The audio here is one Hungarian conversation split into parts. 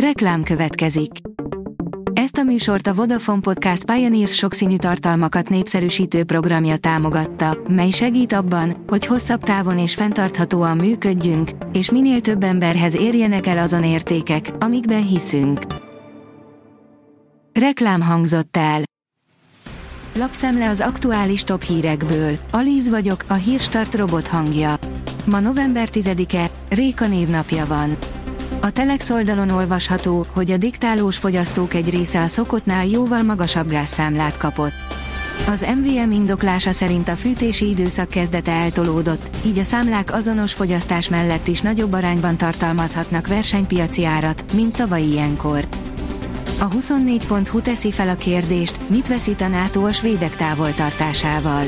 Reklám következik. Ezt a műsort a Vodafone Podcast Pioneers sokszínű tartalmakat népszerűsítő programja támogatta, mely segít abban, hogy hosszabb távon és fenntarthatóan működjünk, és minél több emberhez érjenek el azon értékek, amikben hiszünk. Reklám hangzott el. Lapszemle az aktuális top hírekből. Alíz vagyok, a hírstart robot hangja. Ma november 10-e, Réka névnapja van. A Telex oldalon olvasható, hogy a diktálós fogyasztók egy része a szokottnál jóval magasabb gázszámlát kapott. Az MVM indoklása szerint a fűtési időszak kezdete eltolódott, így a számlák azonos fogyasztás mellett is nagyobb arányban tartalmazhatnak versenypiaci árat, mint tavaly ilyenkor. A 24.hu teszi fel a kérdést, mit veszít a NATO a svédek távoltartásával.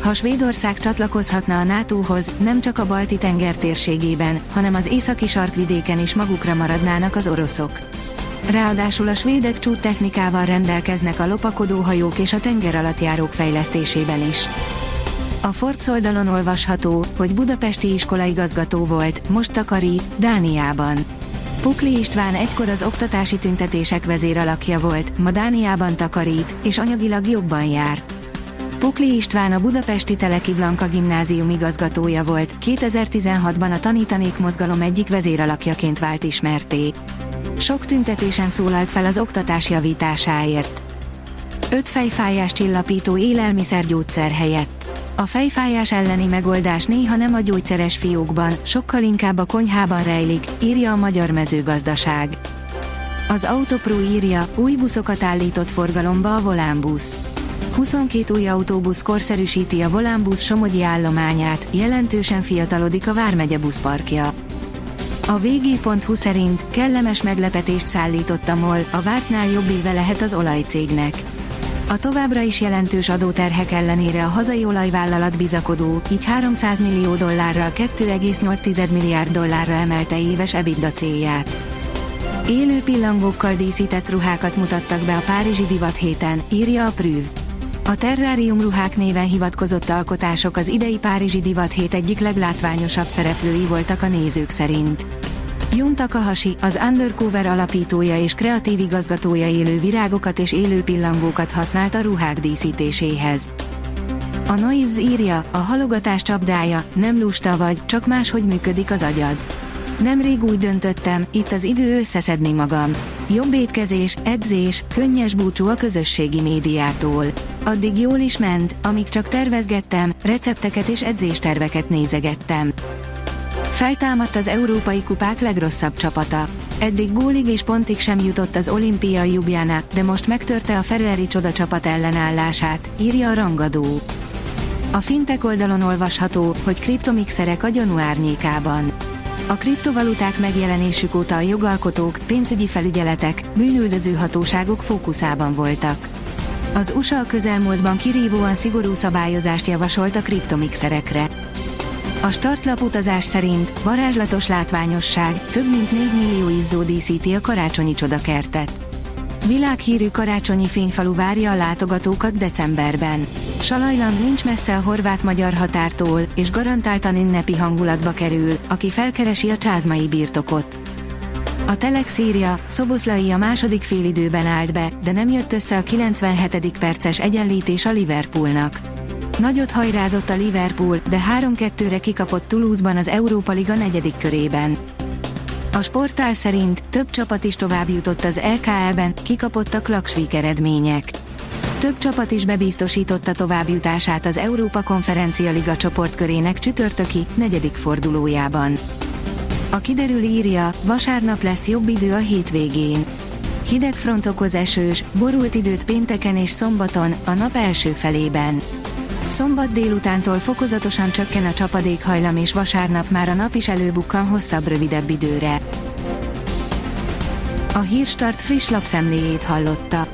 Ha Svédország csatlakozhatna a NATO-hoz, nem csak a balti tenger térségében, hanem az északi sarkvidéken is magukra maradnának az oroszok. Ráadásul a svédek csút technikával rendelkeznek a lopakodó hajók és a tengeralattjárók fejlesztésében is. A Forbes oldalon olvasható, hogy budapesti iskolaigazgató volt, most takarít, Dániában. Pukli István egykor az oktatási tüntetések vezéralakja volt, ma Dániában takarít, és anyagilag jobban járt. Pukli István a budapesti Teleki Blanka gimnázium igazgatója volt, 2016-ban a Tanítanék mozgalom egyik vezéralakjaként vált ismerté. Sok tüntetésen szólalt fel az oktatás javításáért. Öt fejfájás csillapító élelmiszergyógyszer helyett. A fejfájás elleni megoldás néha nem a gyógyszeres fiókban, sokkal inkább a konyhában rejlik, írja a Magyar Mezőgazdaság. Az Autopro írja, új buszokat állított forgalomba a Volánbusz. 22 új autóbusz korszerűsíti a Volánbusz Somogyi állományát, jelentősen fiatalodik a Vármegye buszparkja. A vg.hu szerint kellemes meglepetést szállított a MOL, a vártnál jobb éve lehet az olajcégnek. A továbbra is jelentős adóterhek ellenére a hazai olajvállalat bizakodó, így 300 millió dollárral 2,8 milliárd dollárra emelte éves EBITDA célját. Élő pillangókkal díszített ruhákat mutattak be a Párizsi Divat héten, írja a Prüv. A Terrárium ruhák néven hivatkozott alkotások az idei Párizsi Divat hét egyik leglátványosabb szereplői voltak a nézők szerint. Jun Takahashi, az Undercover alapítója és kreatív igazgatója élő virágokat és élő pillangókat használt a ruhák díszítéséhez. A Noise írja, a halogatás csapdája, nem lusta vagy, csak máshogy működik az agyad. Nemrég úgy döntöttem, itt az idő összeszedni magam. Jobb étkezés, edzés, könnyes búcsú a közösségi médiától. Addig jól is ment, amíg csak tervezgettem, recepteket és edzésterveket nézegettem. Feltámadt az európai kupák legrosszabb csapata. Eddig gólig és pontig sem jutott az olimpiai Ljubljana, de most megtörte a Ferrari csoda csapat ellenállását, írja a rangadó. A fintek oldalon olvasható, hogy kriptomixerek a gyanú árnyékában. A kriptovaluták megjelenésük óta a jogalkotók, pénzügyi felügyeletek, bűnüldöző hatóságok fókuszában voltak. Az USA a közelmúltban kirívóan szigorú szabályozást javasolt a kriptomixerekre. A startlap utazás szerint varázslatos látványosság, több mint 4 millió izzó díszíti a karácsonyi csodakertet. Világhírű karácsonyi fényfalu várja a látogatókat decemberben. Salajland nincs messze a horvát-magyar határtól, és garantáltan ünnepi hangulatba kerül, aki felkeresi a csázmai birtokot. A Telex írja, Szoboszlai a második félidőben állt be, de nem jött össze a 97. perces egyenlítés a Liverpoolnak. Nagyot hajrázott a Liverpool, de 3-2-re kikapott Toulouse-ban az Európa Liga negyedik körében. A sportál szerint több csapat is tovább jutott az LKL-ben, kikapott a Klaksvik eredmények. Több csapat is bebiztosította továbbjutását az Európa Konferencia Liga csoportkörének csütörtöki, negyedik fordulójában. A kiderül írja, vasárnap lesz jobb idő a hétvégén. Hideg front okoz esős, borult időt pénteken és szombaton, a nap első felében. Szombat délutántól fokozatosan csökken a csapadékhajlam és vasárnap már a nap is előbukkan hosszabb rövidebb időre. A Hírstart friss lapszemléjét hallotta.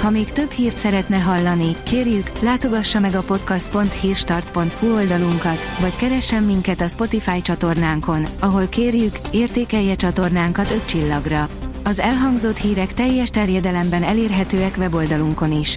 Ha még több hírt szeretne hallani, kérjük, látogassa meg a podcast.hírstart.hu oldalunkat, vagy keressen minket a Spotify csatornánkon, ahol kérjük, értékelje csatornánkat 5 csillagra. Az elhangzott hírek teljes terjedelemben elérhetőek weboldalunkon is.